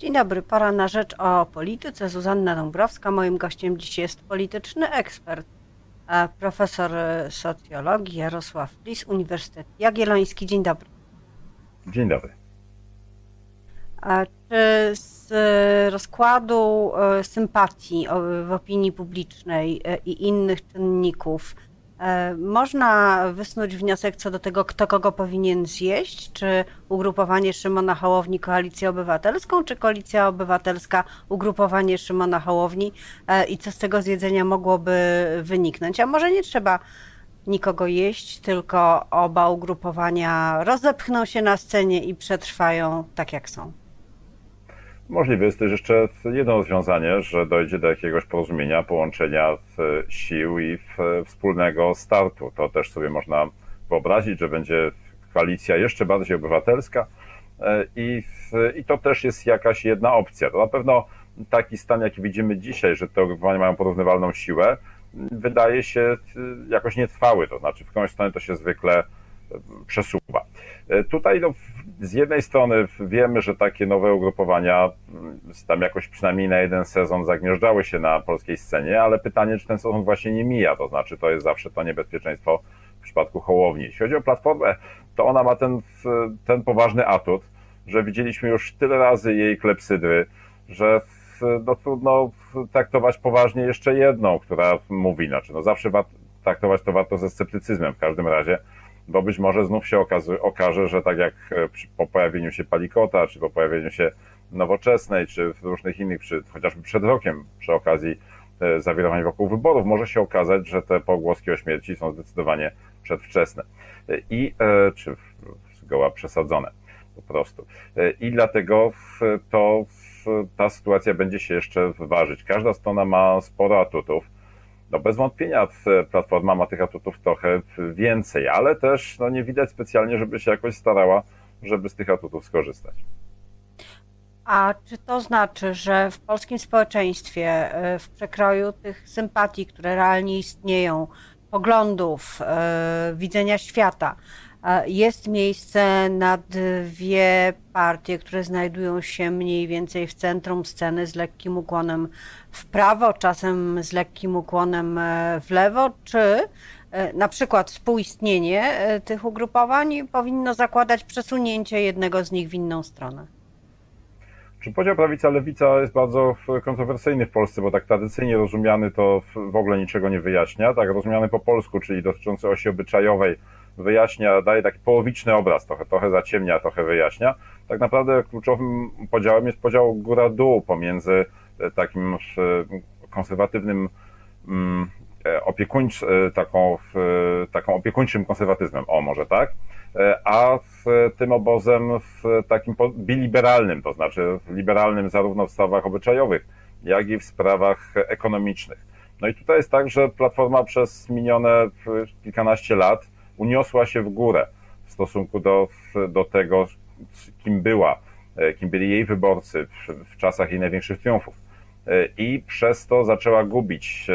Dzień dobry, pora na rzecz o polityce. Zuzanna Dąbrowska. Moim gościem dziś jest polityczny ekspert, profesor socjologii Jarosław Lis, Uniwersytet Jagielloński. Dzień dobry. Dzień dobry. Czy z rozkładu e, sympatii w opinii publicznej e, i innych czynników można wysnuć wniosek co do tego, kto kogo powinien zjeść? Czy ugrupowanie Szymona Hołowni Koalicję Obywatelską, czy Koalicja Obywatelska ugrupowanie Szymona Hołowni e, i co z tego zjedzenia mogłoby wyniknąć? A może nie trzeba nikogo jeść, tylko oba ugrupowania rozepchną się na scenie i przetrwają tak jak są? Możliwe jest też jeszcze jedno rozwiązanie, że dojdzie do jakiegoś porozumienia, połączenia sił i wspólnego startu. To też sobie można wyobrazić, że będzie koalicja jeszcze bardziej obywatelska e, i, i to też jest jakaś jedna opcja. To na pewno taki stan, jaki widzimy dzisiaj, że te ugrupowania mają porównywalną siłę, wydaje się jakoś nietrwały, to znaczy w którąś stronę to się zwykle przesuwa. E, tutaj no, z jednej strony wiemy, że takie nowe ugrupowania mm, tam jakoś przynajmniej na jeden sezon zagnieżdżały się na polskiej scenie, ale pytanie, czy ten sezon właśnie nie mija, to znaczy to jest zawsze to niebezpieczeństwo w przypadku Hołowni. Jeśli chodzi o Platformę, to ona ma ten, ten poważny atut, że widzieliśmy już tyle razy jej klepsydry, że no, trudno traktować poważnie jeszcze jedną, która mówi, znaczy no zawsze traktować to warto ze sceptycyzmem w każdym razie, bo być może znów się okaże, okaże, że tak jak e, po pojawieniu się Palikota, czy po pojawieniu się Nowoczesnej, czy różnych innych, przy, chociażby przed rokiem, przy okazji e, zawirowań wokół wyborów, może się okazać, że te pogłoski o śmierci są zdecydowanie przedwczesne i czy zgoła przesadzone po prostu. E, I dlatego to ta sytuacja będzie się jeszcze ważyć. Każda strona ma sporo atutów no bez wątpienia Platforma ma tych atutów trochę więcej, ale też no, nie widać specjalnie, żeby się jakoś starała, żeby z tych atutów skorzystać. A czy to znaczy, że w polskim społeczeństwie, e, w przekroju tych sympatii, które realnie istnieją, poglądów, e, widzenia świata, jest miejsce na dwie partie, które znajdują się mniej więcej w centrum sceny z lekkim ukłonem w prawo, czasem z lekkim ukłonem e, w lewo, czy e, na przykład współistnienie e, tych ugrupowań powinno zakładać przesunięcie jednego z nich w inną stronę? Czy podział prawica-lewica jest bardzo kontrowersyjny w Polsce, bo tak tradycyjnie rozumiany to w ogóle niczego nie wyjaśnia. Tak rozumiany po polsku, czyli dotyczący osi obyczajowej, wyjaśnia, daje taki połowiczny obraz, trochę, trochę zaciemnia, trochę wyjaśnia. Tak naprawdę kluczowym podziałem jest podział góra-dół pomiędzy e, takim e, konserwatywnym mm, e, opiekuńcz, taką, taką opiekuńczym konserwatyzmem, o może tak, a tym obozem w takim biliberalnym, to znaczy liberalnym zarówno w sprawach obyczajowych, jak i w sprawach ekonomicznych. No i tutaj jest tak, że Platforma przez minione kilkanaście lat uniosła się w górę w stosunku do, do tego, kim była, e, kim byli jej wyborcy w, w czasach jej największych triumfów. E, I przez to zaczęła gubić,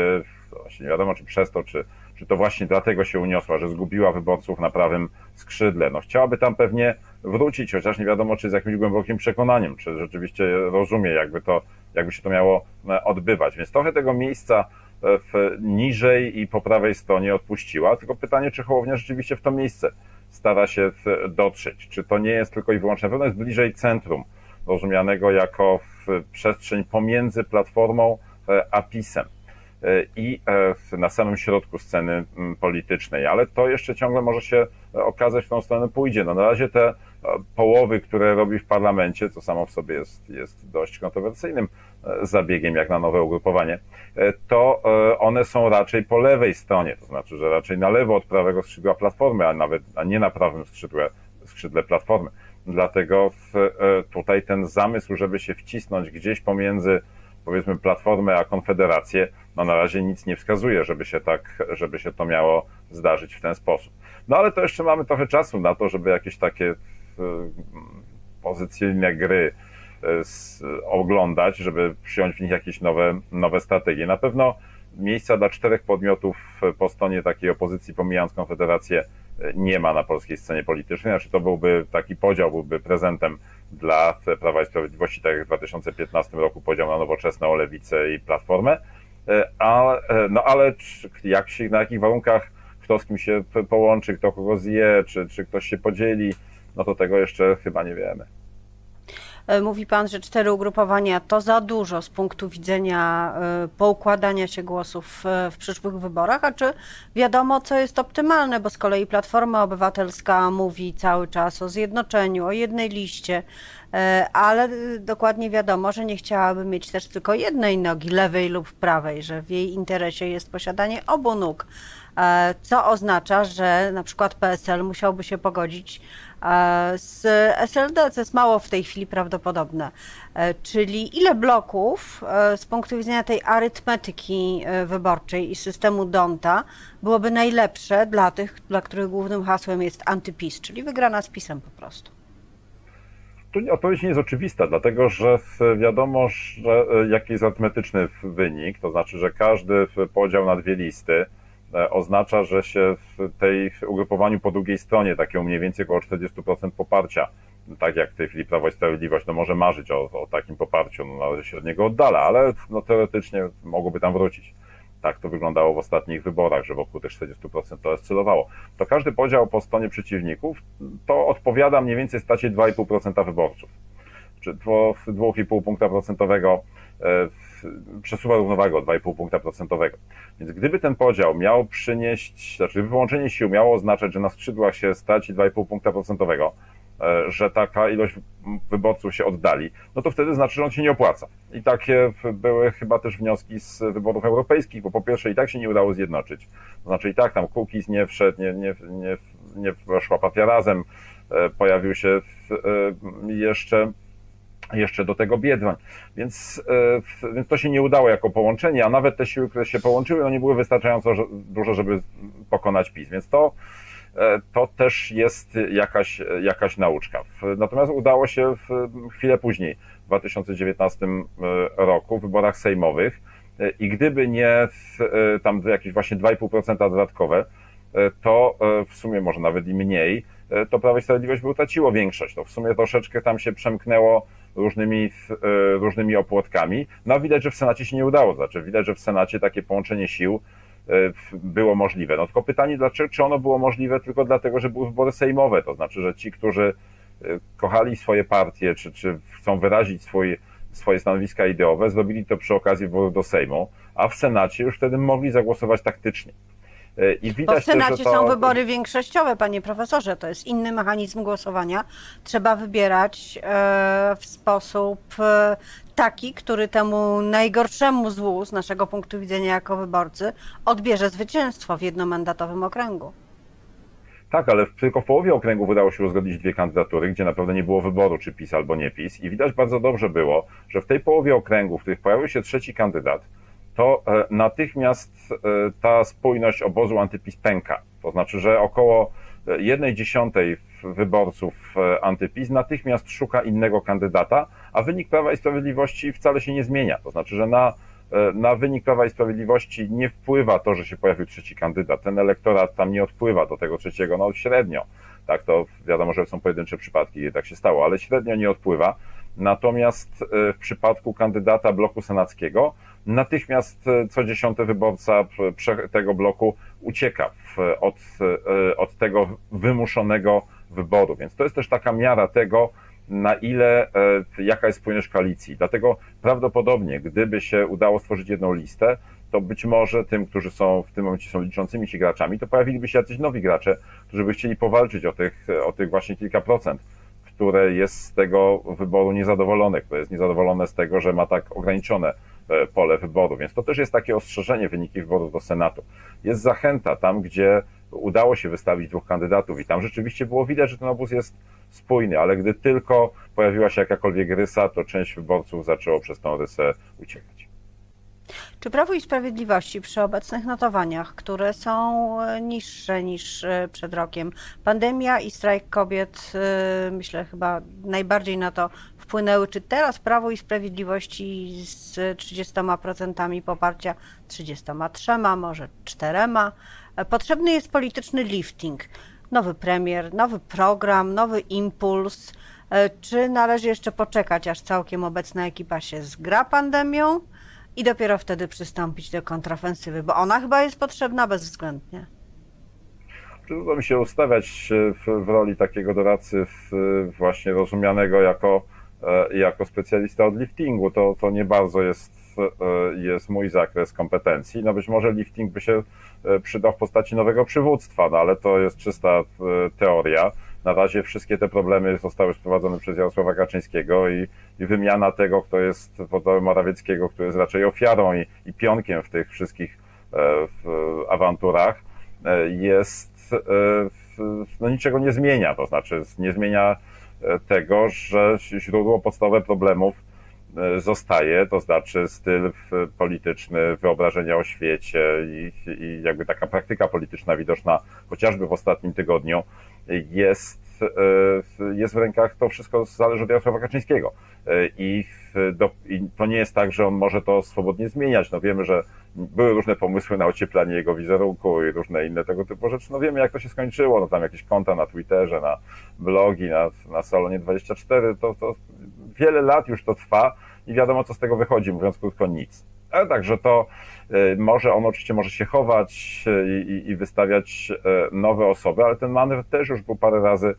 właśnie nie wiadomo czy przez to, czy, czy to właśnie dlatego się uniosła, że zgubiła wyborców na prawym skrzydle. No, chciałaby tam pewnie wrócić, chociaż nie wiadomo, czy z jakimś głębokim przekonaniem, czy rzeczywiście rozumie, jakby, to, jakby się to miało e, odbywać. Więc trochę tego miejsca w, niżej i po prawej stronie odpuściła. Tylko pytanie, czy Hołownia rzeczywiście w to miejsce stara się dotrzeć. Czy to nie jest tylko i wyłącznie, na pewno jest bliżej centrum, rozumianego jako przestrzeń pomiędzy Platformą e, a PiSem e, i e, na samym środku sceny politycznej, ale to jeszcze ciągle może się okazać, w tą stronę pójdzie. No na razie te połowy, które robi w parlamencie, co samo w sobie jest, jest dość kontrowersyjnym e, zabiegiem, jak na nowe ugrupowanie, e, to e, one są raczej po lewej stronie, to znaczy, że raczej na lewo od prawego skrzydła Platformy, a nawet a nie na prawym skrzydle, skrzydle Platformy. Dlatego w, tutaj ten zamysł, żeby się wcisnąć gdzieś pomiędzy powiedzmy Platformę a Konfederację, no na razie nic nie wskazuje, żeby się tak, żeby się to miało zdarzyć w ten sposób. No ale to jeszcze mamy trochę czasu na to, żeby jakieś takie pozycyjne gry e, oglądać, żeby przyjąć w nich jakieś nowe, nowe strategie. Na pewno miejsca dla czterech podmiotów po stronie takiej opozycji, pomijając Konfederację, nie ma na polskiej scenie politycznej. Znaczy to byłby taki podział, byłby prezentem dla Prawa i Sprawiedliwości, tak jak w 2015 roku podział na nowoczesną lewicę i platformę. A, no ale jak się, na jakich warunkach kto z kim się połączy, kto kogo zje, czy, czy ktoś się podzieli, no to tego jeszcze chyba nie wiemy. E, mówi Pan, że cztery ugrupowania to za dużo z punktu widzenia e, poukładania się głosów e, w przyszłych wyborach, a czy wiadomo, co jest optymalne, bo z kolei Platforma Obywatelska mówi cały czas o zjednoczeniu, o jednej liście, ale dokładnie wiadomo, że nie chciałaby mieć też tylko jednej nogi, lewej lub prawej, że w jej interesie jest posiadanie obu nóg. Co oznacza, że na przykład PSL musiałby się pogodzić z SLD, co jest mało w tej chwili prawdopodobne. E, czyli ile bloków z punktu widzenia tej arytmetyki wyborczej i systemu Donta byłoby najlepsze dla tych, dla których głównym hasłem jest antypis, czyli wygrana z pisem po prostu? Tu odpowiedź nie jest oczywista, dlatego że wiadomo, że jaki jest arytmetyczny wynik, to znaczy, że każdy podział na dwie listy E, oznacza, że się w tej ugrupowaniu po drugiej stronie, takiego mniej więcej około 40% poparcia, tak jak w tej chwili Prawo i Sprawiedliwość, no może marzyć o, o takim poparciu, no należy się od niego oddala, ale no teoretycznie mogłoby tam wrócić. Tak to wyglądało w ostatnich wyborach, że wokół tych 40% to oscylowało. To każdy podział po stronie przeciwników to odpowiada mniej więcej stracie 2,5% wyborców. Czy 2,5 punkta procentowego e, przesuwa równowagę o 2,5 punkta procentowego. Więc gdyby ten podział miał przynieść, znaczy wyłączenie sił miało oznaczać, że na skrzydłach się straci 2,5 punkta procentowego, e, że taka ilość wyborców się oddali, no to wtedy znaczy, że on się nie opłaca. I takie były chyba też wnioski z wyborów europejskich, bo po pierwsze i tak się nie udało zjednoczyć. To znaczy i tak tam Kukiz nie wszedł, nie, nie, nie, nie weszła partia razem, e, pojawił się jeszcze jeszcze do tego Biedroń. Więc, e, więc to się nie udało jako połączenie, a nawet te siły, które się połączyły, no nie były wystarczająco duże, żeby pokonać PiS. Więc to, e, to też jest jakaś, jakaś nauczka. Natomiast udało się w chwilę później, w 2019 e, roku, w wyborach sejmowych i gdyby nie tam jakieś właśnie 2,5% dodatkowe, to w sumie może nawet i mniej, to Prawo i Sprawiedliwość by utraciło większość. To w sumie troszeczkę tam się przemknęło różnymi, e, różnymi opłotkami. No widać, że w Senacie się nie udało. Znaczy, widać, że w Senacie takie połączenie sił e, było możliwe. No tylko pytanie, dlaczego, czy ono było możliwe tylko dlatego, że były wybory sejmowe, to znaczy, że ci, którzy e, kochali swoje partie, czy, czy chcą wyrazić swój, swoje stanowiska ideowe, zrobili to przy okazji wyborów do Sejmu, a w Senacie już wtedy mogli zagłosować taktycznie. E, I widać Bo w Senacie to... są wybory większościowe, panie profesorze, to jest inny mechanizm głosowania. Trzeba wybierać e, w sposób e, taki, który temu najgorszemu złu z naszego punktu widzenia jako wyborcy odbierze zwycięstwo w jednomandatowym okręgu. Tak, ale tylko w połowie okręgu udało się uzgodnić dwie kandydatury, gdzie naprawdę nie było wyboru, czy PiS albo nie PiS. I widać bardzo dobrze było, że w tej połowie okręgu, w których pojawił się trzeci kandydat, to e, natychmiast e, ta spójność obozu antypis pęka. To znaczy, że około e, jednej dziesiątej wyborców antypis natychmiast szuka innego kandydata, a wynik Prawa i Sprawiedliwości wcale się nie zmienia. To znaczy, że na, na wynik Prawa i Sprawiedliwości nie wpływa to, że się pojawił trzeci kandydat. Ten elektorat tam nie odpływa do tego trzeciego, no średnio. Tak, to wiadomo, że są pojedyncze przypadki, gdzie tak się stało, ale średnio nie odpływa. Natomiast w przypadku kandydata bloku senackiego natychmiast e, co dziesiąty wyborca tego bloku ucieka od, e, od tego wymuszonego wyboru. Więc to jest też taka miara tego, na ile, e, jaka jest spójność koalicji. Dlatego prawdopodobnie, gdyby się udało stworzyć jedną listę, to być może tym, którzy są w tym momencie są liczącymi się graczami, to pojawiliby się jacyś nowi gracze, którzy by chcieli powalczyć o tych, o tych właśnie kilka procent, które jest z tego wyboru niezadowolone, które jest niezadowolone z tego, że ma tak ograniczone pole wyboru. Więc to też jest takie ostrzeżenie wyniki wyborów do Senatu. Jest zachęta tam, gdzie udało się wystawić dwóch kandydatów i tam rzeczywiście było widać, że ten obóz jest spójny, ale gdy tylko pojawiła się jakakolwiek rysa, to część wyborców zaczęło przez tą rysę uciekać. Czy Prawo i Sprawiedliwości przy obecnych notowaniach, które są e, niższe niż e, przed rokiem, pandemia i strajk kobiet, myślę chyba najbardziej na to wpłynęły, czy teraz Prawo i Sprawiedliwości z 30% poparcia, 33, może 4, potrzebny jest polityczny lifting. nowy premier, nowy program, nowy impuls? E, czy należy jeszcze poczekać, aż całkiem obecna ekipa się zgra pandemią i dopiero wtedy przystąpić do kontrofensywy? Bo ona chyba jest potrzebna bezwzględnie. Trudno mi się ustawiać w, w roli takiego doradcy właśnie rozumianego jako, jako specjalista od liftingu. To, to nie bardzo jest, e, jest mój zakres kompetencji. No być może lifting by się przydał w postaci nowego przywództwa, no ale to jest czysta teoria. Na razie wszystkie te problemy zostały sprowadzone przez Jarosława Kaczyńskiego i, i wymiana tego, kto jest wodowy Morawieckiego, który jest raczej ofiarą i, i pionkiem w tych wszystkich e, w awanturach, e, jest, e, no niczego nie zmienia. To znaczy nie zmienia tego, że źródło podstawowe problemów zostaje, to znaczy styl polityczny, wyobrażenia o świecie i, i jakby taka praktyka polityczna widoczna chociażby w ostatnim tygodniu jest, e, jest w rękach, to wszystko zależy od Jarosława Kaczyńskiego. E, I, do, I, to nie jest tak, że on może to swobodnie zmieniać. No wiemy, że były różne pomysły na ocieplanie jego wizerunku i różne inne tego typu rzeczy. No wiemy, jak to się skończyło. No tam jakieś konta na Twitterze, na blogi, na, na Salonie 24. To, to wiele lat już to trwa i wiadomo, co z tego wychodzi, mówiąc krótko, nic. Ale także to e, może on oczywiście może się chować e, i, i wystawiać e, nowe osoby, ale ten manewr też już był parę razy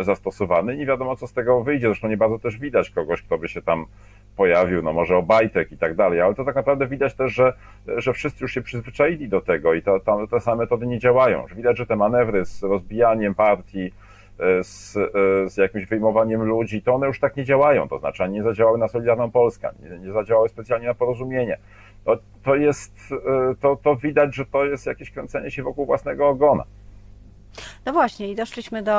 zastosowany nie wiadomo, co z tego wyjdzie. Zresztą nie bardzo też widać kogoś, kto by się tam pojawił, no może Obajtek i tak dalej, ale to tak naprawdę widać też, że, że wszyscy już się przyzwyczaili do tego i to, to, te same metody nie działają. Widać, że te manewry z rozbijaniem partii, z, z jakimś wyjmowaniem ludzi, to one już tak nie działają. To znaczy, nie zadziałały na Solidarną Polskę, nie, nie zadziałały specjalnie na porozumienie. To, to jest, to, to widać, że to jest jakieś kręcenie się wokół własnego ogona. No właśnie, i doszliśmy do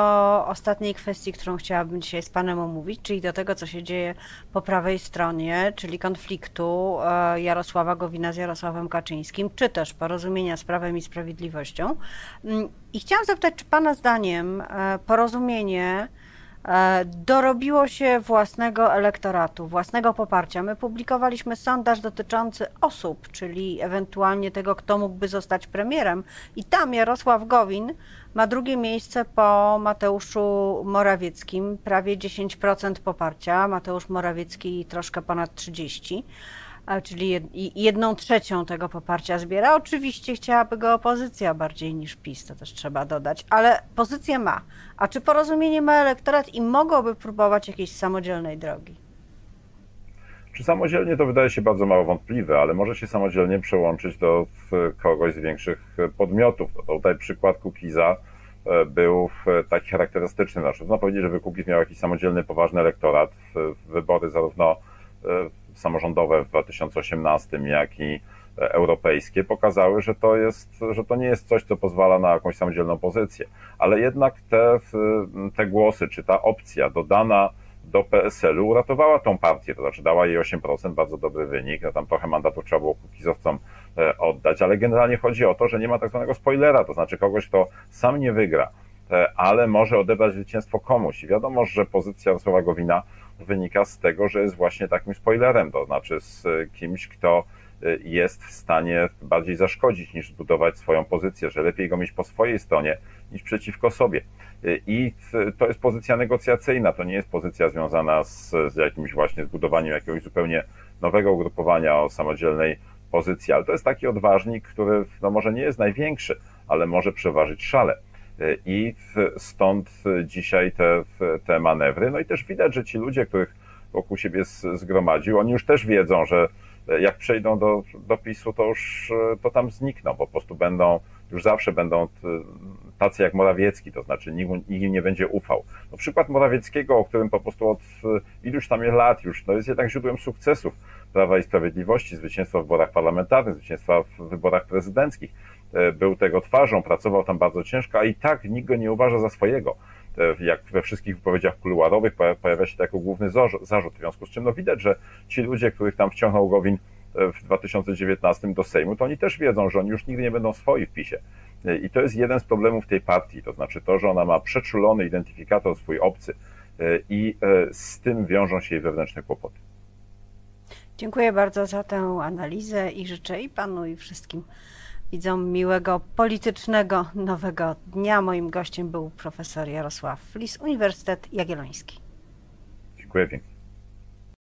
ostatniej kwestii, którą chciałabym dzisiaj z Panem omówić, czyli do tego, co się dzieje po prawej stronie, czyli konfliktu e, Jarosława Gowina z Jarosławem Kaczyńskim, czy też porozumienia z Prawem i Sprawiedliwością. Mm, I chciałam zapytać, czy Pana zdaniem e, porozumienie dorobiło się własnego elektoratu, własnego poparcia. My publikowaliśmy sondaż dotyczący osób, czyli ewentualnie tego, kto mógłby zostać premierem, i tam Jarosław Gowin ma drugie miejsce po Mateuszu Morawieckim, prawie 10% poparcia, Mateusz Morawiecki troszkę ponad 30% czyli jedną trzecią tego poparcia zbiera. Oczywiście chciałaby go opozycja bardziej niż PiS, to też trzeba dodać, ale pozycję ma. A czy porozumienie ma elektorat i mogłoby próbować jakiejś samodzielnej drogi? Czy samodzielnie to wydaje się bardzo mało wątpliwe, ale może się samodzielnie przełączyć do kogoś z większych podmiotów. No tutaj przykład Kukiza e, był taki charakterystyczny. Można powiedzieć, że Kukiz miał jakiś samodzielny, poważny elektorat. Wybory zarówno e, samorządowe w 2018, jak i e, europejskie pokazały, że to, jest, że to nie jest coś, co pozwala na jakąś samodzielną pozycję. Ale jednak te, te głosy, czy ta opcja dodana do PSL-u uratowała tą partię, to znaczy dała jej 8%, bardzo dobry wynik, no tam trochę mandatów trzeba było kukizowcom e, oddać, ale generalnie chodzi o to, że nie ma tak zwanego spoilera, to znaczy kogoś, kto sam nie wygra, e, ale może odebrać zwycięstwo komuś. I wiadomo, że pozycja Jarosława Gowina wynika z tego, że jest właśnie takim spoilerem, to znaczy z kimś, kto y, jest w stanie bardziej zaszkodzić niż zbudować swoją pozycję, że lepiej go mieć po swojej stronie niż przeciwko sobie. Y, I to jest pozycja negocjacyjna, to nie jest pozycja związana z, z jakimś właśnie zbudowaniem jakiegoś zupełnie nowego ugrupowania o samodzielnej pozycji, ale to jest taki odważnik, który no może nie jest największy, ale może przeważyć szale. I stąd dzisiaj te, te manewry. No i też widać, że ci ludzie, których wokół siebie zgromadził, oni już też wiedzą, że jak przejdą do, do PiSu, to już to tam znikną, po prostu będą, już zawsze będą tacy jak Morawiecki, to znaczy nikt, nikt im nie będzie ufał. No przykład Morawieckiego, o którym po prostu od iluś tam lat już, no jest jednak źródłem sukcesów Prawa i Sprawiedliwości, zwycięstwa w wyborach parlamentarnych, zwycięstwa w wyborach prezydenckich. E, był tego twarzą, pracował tam bardzo ciężko, a i tak nikt go nie uważa za swojego. E, jak we wszystkich wypowiedziach kuluarowych pojawia się to jako główny zarzut, w związku z czym no widać, że ci ludzie, których tam wciągnął Gowin e, w 2019 do Sejmu, to oni też wiedzą, że oni już nigdy nie będą swoi w PiSie. I to jest jeden z problemów tej partii, to znaczy to, że ona ma przeczulony identyfikator swój obcy i z tym wiążą się jej wewnętrzne kłopoty. Dziękuję bardzo za tę analizę i życzę i panu i wszystkim widzom miłego politycznego nowego dnia. Moim gościem był profesor Jarosław Flis, Uniwersytet Jagielloński. Dziękuję.